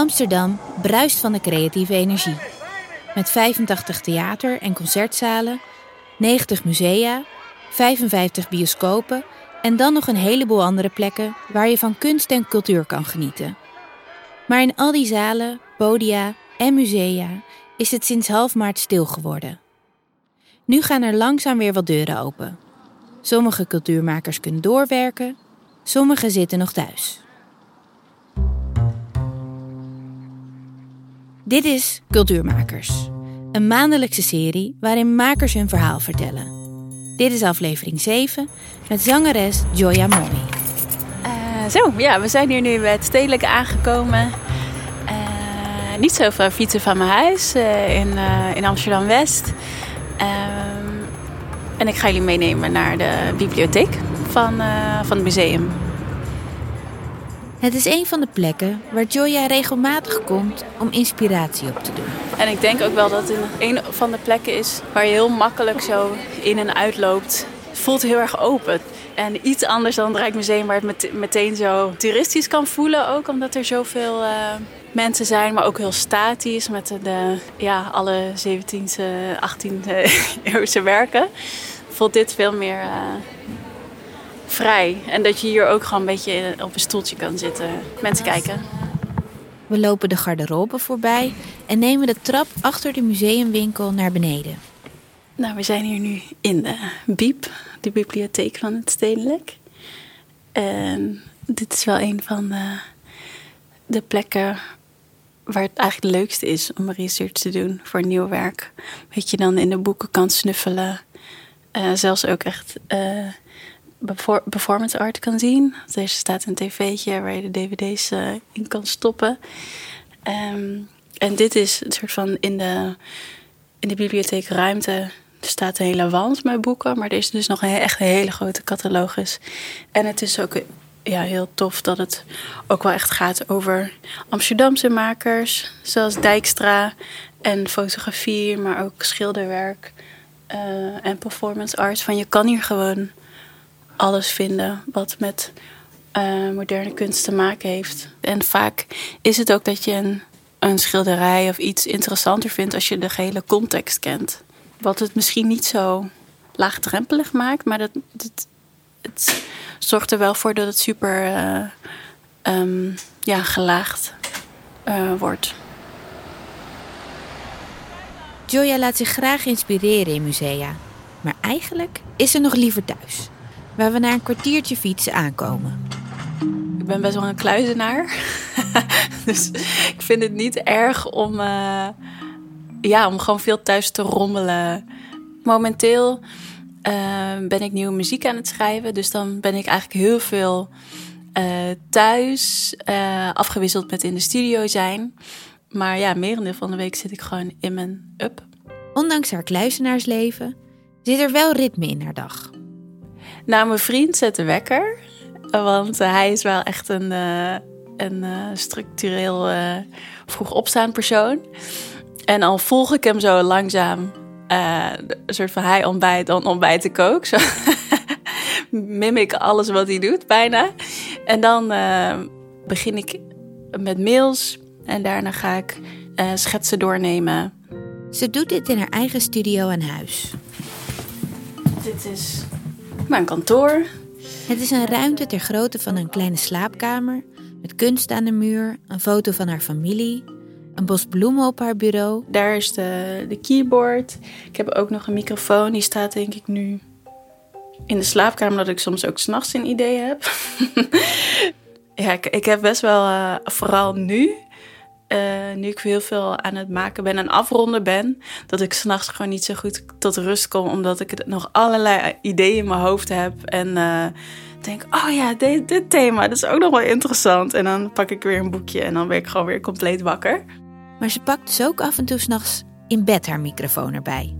Amsterdam bruist van de creatieve energie. Met 85 theater- en concertzalen, 90 musea, 55 bioscopen en dan nog een heleboel andere plekken waar je van kunst en cultuur kan genieten. Maar in al die zalen, podia en musea is het sinds half maart stil geworden. Nu gaan er langzaam weer wat deuren open. Sommige cultuurmakers kunnen doorwerken, sommigen zitten nog thuis. Dit is Cultuurmakers, een maandelijkse serie waarin makers hun verhaal vertellen. Dit is aflevering 7 met zangeres Joya Mommy. Uh, zo, ja, we zijn hier nu bij het stedelijk aangekomen. Uh, niet zo ver fietsen van mijn huis uh, in, in Amsterdam-West. Ehm, en ik ga jullie meenemen naar de bibliotheek van, van het museum. Het is een van de plekken waar Joya regelmatig komt om inspiratie op te doen. En ik denk ook wel dat het een van de plekken is waar je heel makkelijk zo in en uit loopt. Het voelt heel erg open. En iets anders dan het Rijksmuseum waar het meteen zo toeristisch kan voelen. Ook omdat er zoveel uh, mensen zijn, maar ook heel statisch met de, ja, alle 17e, 18e eeuwse werken. Voelt dit veel meer... Uh, vrij. En dat je hier ook gewoon een beetje op een stoeltje kan zitten. Mensen kijken. We lopen de garderobe voorbij en nemen de trap achter de museumwinkel naar beneden. Nou, we zijn hier nu in de Biep, de bibliotheek van het Stedelijk. En dit is wel een van de, de plekken waar het eigenlijk het leukste is om research te doen voor nieuw werk. Weet je dan in de boeken kan snuffelen. Uh, zelfs ook echt uh, performance art kan zien. Er staat een tv'tje waar je de dvd's uh, in kan stoppen. Um, en dit is een soort van in de, in de bibliotheek ruimte. Er staat een hele wand met boeken, maar er is dus nog een, echt een hele grote catalogus. En het is ook ja, heel tof dat het ook wel echt gaat over Amsterdamse makers, zoals Dijkstra en fotografie, maar ook schilderwerk uh, en performance art. Van je kan hier gewoon alles vinden wat met uh, moderne kunst te maken heeft. En vaak is het ook dat je een, een schilderij of iets interessanter vindt als je de gehele context kent. Wat het misschien niet zo laagdrempelig maakt, maar dat, het zorgt er wel voor dat het super uh, um, ja, gelaagd uh, wordt. Joya laat zich graag inspireren in musea, maar eigenlijk is ze nog liever thuis waar we na een kwartiertje fietsen aankomen. Ik ben best wel een kluizenaar. dus ik vind het niet erg om, uh, ja, om gewoon veel thuis te rommelen. Momenteel uh, ben ik nieuwe muziek aan het schrijven. Dus dan ben ik eigenlijk heel veel uh, thuis, afgewisseld met in de studio zijn. Maar ja, merendeel van de week zit ik gewoon in mijn up. Ondanks haar kluizenaarsleven zit er wel ritme in haar dag. Nou, mijn vriend zet de wekker. Want uh, hij is wel echt een, uh, een uh, structureel vroeg opstaan persoon. En al volg ik hem zo langzaam. een soort van hij ontbijt, dan ontbijt ik ook. Zo mimic alles wat hij doet, bijna. En dan begin ik met mails. En daarna ga ik schetsen doornemen. Ze doet dit in haar eigen studio en huis. Dit is mijn kantoor. Het is een ruimte ter grootte van een kleine slaapkamer. Met kunst aan de muur, een foto van haar familie, een bos bloemen op haar bureau. Daar is de, de keyboard. Ik heb ook nog een microfoon. Die staat denk ik nu in de slaapkamer, dat ik soms ook s'nachts een idee heb. ja, ik, ik, heb best wel, uh, vooral nu, uh, nu ik heel veel aan het maken ben en afronden ben, dat ik s'nachts gewoon niet zo goed tot rust kom, omdat ik nog allerlei ideeën in mijn hoofd heb. En uh, denk, oh ja, dit, dit, thema, dat is ook nog wel interessant. En dan pak ik weer een boekje en dan ben ik gewoon weer compleet wakker. Maar ze pakt dus ook af en toe s'nachts in bed haar microfoon erbij.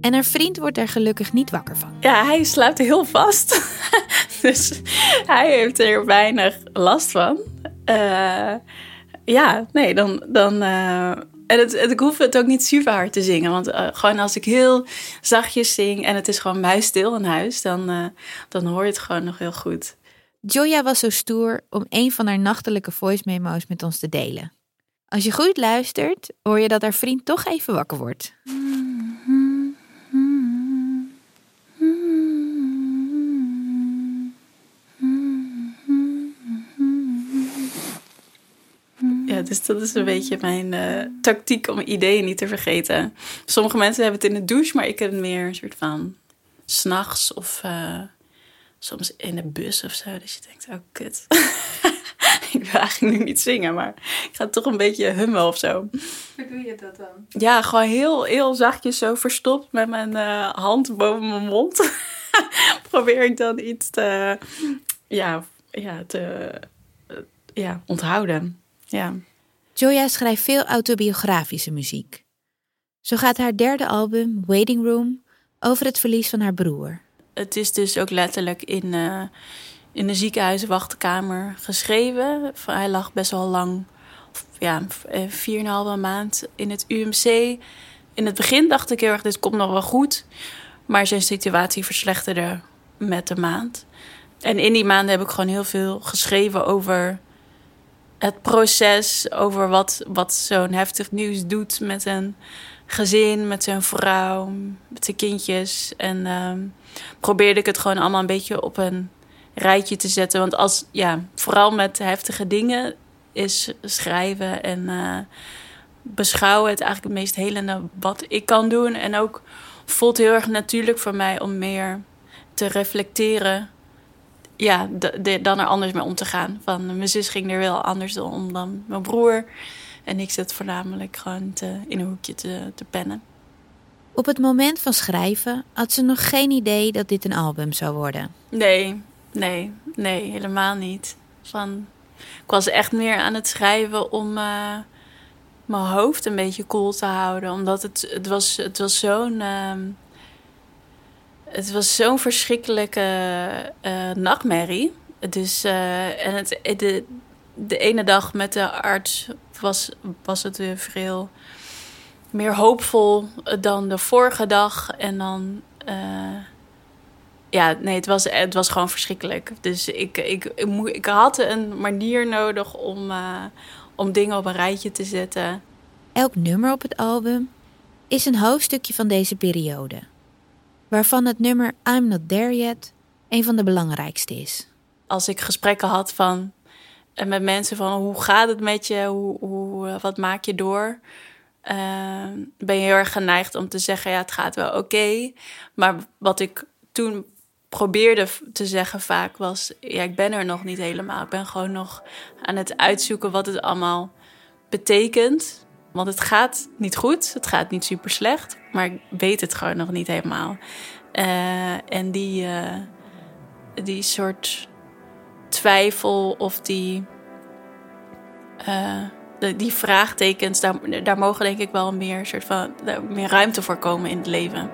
En haar vriend wordt er gelukkig niet wakker van. Ja, hij slaapt heel vast. dus hij heeft er weinig last van. Uh, ja, nee, dan. dan uh, en het, het, ik hoef het ook niet super hard te zingen. Want uh, gewoon als ik heel zachtjes zing en het is gewoon muisstil in huis, dan, uh, dan hoor je het gewoon nog heel goed. Joya was zo stoer om een van haar nachtelijke voice memo's met ons te delen. Als je goed luistert, hoor je dat haar vriend toch even wakker wordt. Ja, dus dat is een beetje mijn uh, tactiek om ideeën niet te vergeten. Sommige mensen hebben het in de douche, maar ik heb het meer een soort van s'nachts of uh, soms in de bus of zo. Dus je denkt, oh kut. ik wil eigenlijk nu niet zingen, maar ik ga toch een beetje hummen of zo. Hoe doe je dat dan? Ja, gewoon heel, heel zachtjes zo verstopt met mijn uh, hand boven mijn mond. Probeer ik dan iets te, ja, ja, te ja, onthouden. Ja. Joya schrijft veel autobiografische muziek. Zo gaat haar derde album, Waiting Room, over het verlies van haar broer. Het is dus ook letterlijk in, uh, in de ziekenhuiswachtkamer geschreven. Hij lag best wel lang, ja, eh, vier en een halve maand in het UMC. In het begin dacht ik heel erg, dit komt nog wel goed. Maar zijn situatie verslechterde met de maand. En in die maanden heb ik gewoon heel veel geschreven over het proces over wat, wat zo'n heftig nieuws doet met een gezin, met zijn vrouw, met zijn kindjes. En uh, probeerde ik het gewoon allemaal een beetje op een rijtje te zetten. Want als, ja, vooral met heftige dingen is schrijven en uh, beschouwen het eigenlijk het meest helende wat ik kan doen. En ook voelt heel erg natuurlijk voor mij om meer te reflecteren ja, dan er anders mee om te gaan. Van, mijn zus ging er wel anders om dan mijn broer. En ik zit voornamelijk gewoon te, in een hoekje te, te pennen. Op het moment van schrijven had ze nog geen idee dat dit een album zou worden. Nee, nee, nee, helemaal niet. Van, ik was echt meer aan het schrijven om uh, mijn hoofd een beetje koel te houden. Omdat het, het was, het was zo'n... Uh, het was zo'n verschrikkelijke uh, nachtmerrie. Dus, uh, en het, de, de ene dag met de arts was, was het weer veel meer hoopvol dan de vorige dag. En dan. Ja, nee, het was, het was gewoon verschrikkelijk. Dus ik, ik, ik, ik had een manier nodig om, om dingen op een rijtje te zetten. Elk nummer op het album is een hoofdstukje van deze periode waarvan het nummer I'm Not There Yet een van de belangrijkste is. Als ik gesprekken had van, eh, met mensen van hoe gaat het met je, hoe, hoe, eh, wat maak je door, uh, ben je heel erg geneigd om te zeggen, ja, het gaat wel oké. Maar wat ik toen probeerde te zeggen vaak was, ja, ik ben er nog niet helemaal. Ik ben gewoon nog aan het uitzoeken wat het allemaal betekent. Want het gaat niet goed, het gaat niet super slecht, maar ik weet het gewoon nog niet helemaal. Uh, en die, uh, die soort twijfel of die, de, die vraagtekens, daar, daar mogen denk ik wel meer, soort van, meer ruimte voor komen in het leven.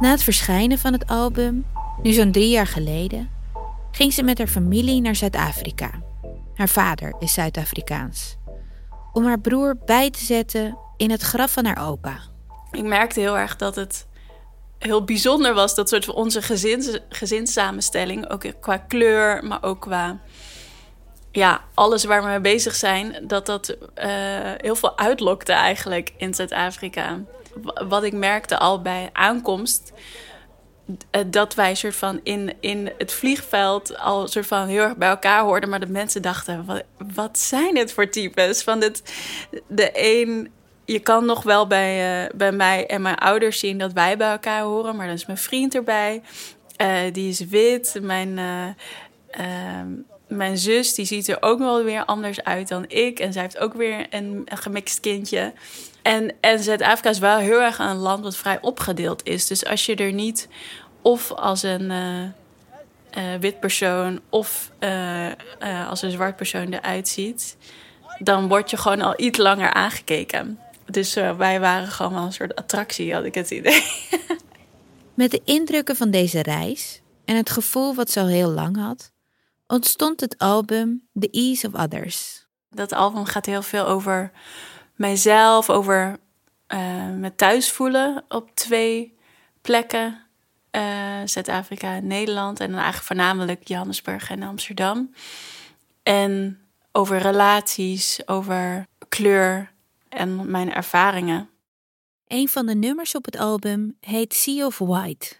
Na het verschijnen van het album, nu zo'n drie jaar geleden, ging ze met haar familie naar Zuid-Afrika. Haar vader is Zuid-Afrikaans. Om haar broer bij te zetten in het graf van haar opa. Ik merkte heel erg dat het heel bijzonder was, dat soort van onze gezins, gezinssamenstelling. Ook qua kleur, maar ook qua ja, alles waar we mee bezig zijn. Dat dat uh, heel veel uitlokte eigenlijk in Zuid-Afrika. Wat ik merkte al bij aankomst eh, dat wij soort van in, in het vliegveld al soort van heel erg bij elkaar hoorden. Maar de mensen dachten, wat, wat zijn het voor types? Van het, de een, je kan nog wel bij, uh, bij mij en mijn ouders zien dat wij bij elkaar horen. Maar dan is mijn vriend erbij. Uh, die is wit. Mijn, ehm, mijn zus die ziet er ook wel weer anders uit dan ik. En zij heeft ook weer een, gemixt kindje. En, en Zuid-Afrika is wel heel erg een land wat vrij opgedeeld is. Dus als je er niet of als een wit persoon of als een zwart persoon eruit ziet, dan word je gewoon al iets langer aangekeken. Dus wij waren gewoon wel een soort attractie, had ik het idee. Met de indrukken van deze reis en het gevoel wat ze al heel lang had, ontstond het album The Ease of Others. Dat album gaat heel veel over mijzelf, over uh, me thuis voelen op twee plekken. Uh, Zuid-Afrika en Nederland. En dan eigenlijk voornamelijk Johannesburg en Amsterdam. En over relaties, over kleur en mijn ervaringen. Een van de nummers op het album heet Sea of White.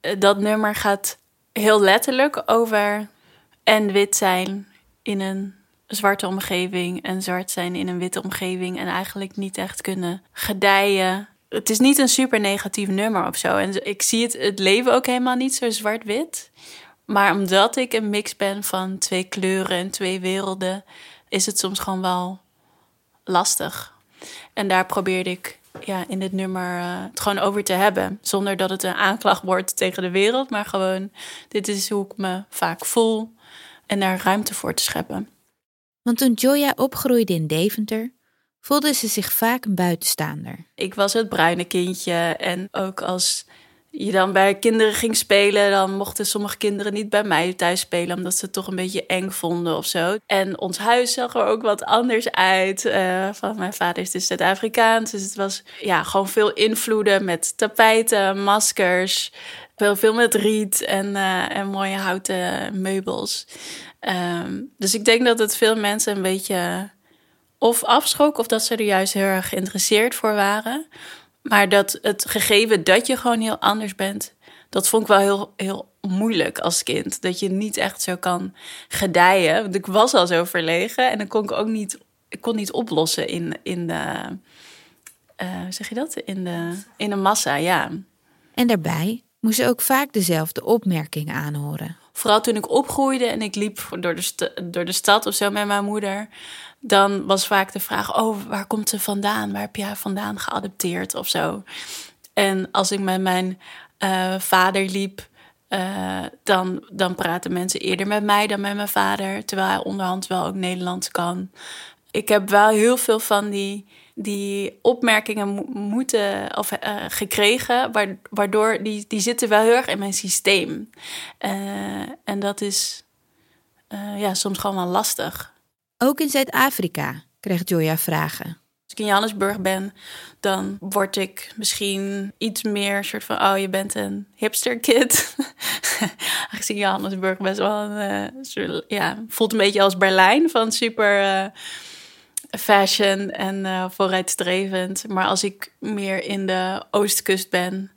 Uh, dat nummer gaat heel letterlijk over en wit zijn in een zwarte omgeving en zwart zijn in een witte omgeving en eigenlijk niet echt kunnen gedijen. Het is niet een super negatief nummer of zo. En ik zie het, het leven ook helemaal niet zo zwart-wit. Maar omdat ik een mix ben van twee kleuren en twee werelden, is het soms gewoon wel lastig. En daar probeerde ik ja, in dit nummer uh, het gewoon over te hebben. Zonder dat het een aanklacht wordt tegen de wereld, maar gewoon: dit is hoe ik me vaak voel. En daar ruimte voor te scheppen. Want toen Joya opgroeide in Deventer, voelde ze zich vaak een buitenstaander. Ik was het bruine kindje en ook als je dan bij kinderen ging spelen, dan mochten sommige kinderen niet bij mij thuis spelen, omdat ze het toch een beetje eng vonden of zo. En ons huis zag er ook wat anders uit. Uh, van mijn vader is dus Zuid-Afrikaans, dus het was ja, gewoon veel invloeden met tapijten, maskers, veel, veel met riet en, uh, en mooie houten meubels. Um, dus ik denk dat het veel mensen een beetje of afschok of dat ze er juist heel erg geïnteresseerd voor waren. Maar dat het gegeven dat je gewoon heel anders bent, dat vond ik wel heel, heel moeilijk als kind. Dat je niet echt zo kan gedijen. Want ik was al zo verlegen en dan kon ik ook niet, ik kon niet oplossen in, in de, uh, zeg je dat? In de, in de massa, ja. En daarbij moest ze ook vaak dezelfde opmerkingen aanhoren. Vooral toen ik opgroeide en ik liep door de, door de stad of zo met mijn moeder. Dan was vaak de vraag: Oh, waar komt ze vandaan? Waar heb je haar vandaan geadopteerd of zo? En als ik met mijn uh, vader liep, uh, dan, dan praten mensen eerder met mij dan met mijn vader. Terwijl hij onderhand wel ook Nederlands kan. Ik heb wel heel veel van die die opmerkingen moeten of uh, gekregen, waardoor die, die zitten wel heel erg in mijn systeem. Uh, en dat is uh, ja, soms gewoon wel lastig. Ook in Zuid-Afrika kreeg Joya vragen. Als ik in Johannesburg ben, dan word ik misschien iets meer soort van: oh, je bent een hipster kid. Aangezien Johannesburg best wel een, ja, voelt een beetje als Berlijn van super fashion en uh, vooruitstrevend. Maar als ik meer in de oostkust ben,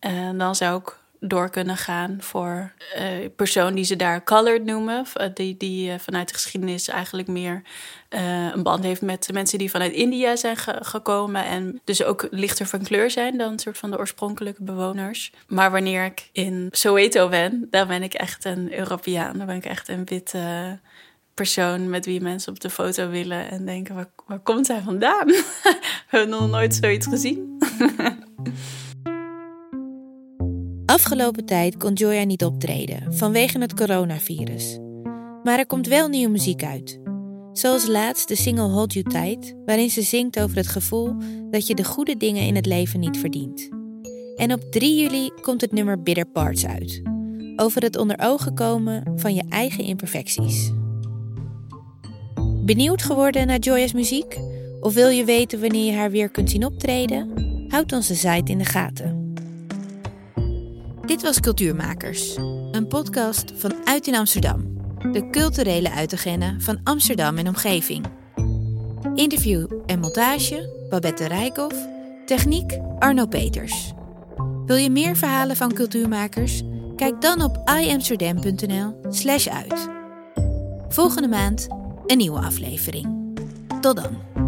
uh, dan zou ik door kunnen gaan voor uh, persoon die ze daar colored noemen. Die, die vanuit de geschiedenis eigenlijk meer een band heeft met de mensen die vanuit India zijn gekomen. En dus ook lichter van kleur zijn dan soort van de oorspronkelijke bewoners. Maar wanneer ik in Soweto ben, dan ben ik echt een Europeaan. Dan ben ik echt een witte persoon met wie mensen op de foto willen en denken: waar, waar komt hij vandaan? We hebben nog nooit zoiets gezien. Afgelopen tijd kon Joya niet optreden vanwege het coronavirus. Maar er komt wel nieuwe muziek uit. Zoals laatst de single Hold You Tight, waarin ze zingt over het gevoel dat je de goede dingen in het leven niet verdient. En op 3 juli komt het nummer Bitter Parts uit, over het onder ogen komen van je eigen imperfecties. Benieuwd geworden naar Joya's muziek? Of wil je weten wanneer je haar weer kunt zien optreden? Houd onze site in de gaten. Dit was Cultuurmakers, een podcast van Uit in Amsterdam, de culturele uitagenda van Amsterdam en omgeving. Interview en montage Babette Rijkoff, techniek Arno Peters. Wil je meer verhalen van cultuurmakers? Kijk dan op iamsterdam.nl/slash uit. Volgende maand een nieuwe aflevering. Tot dan.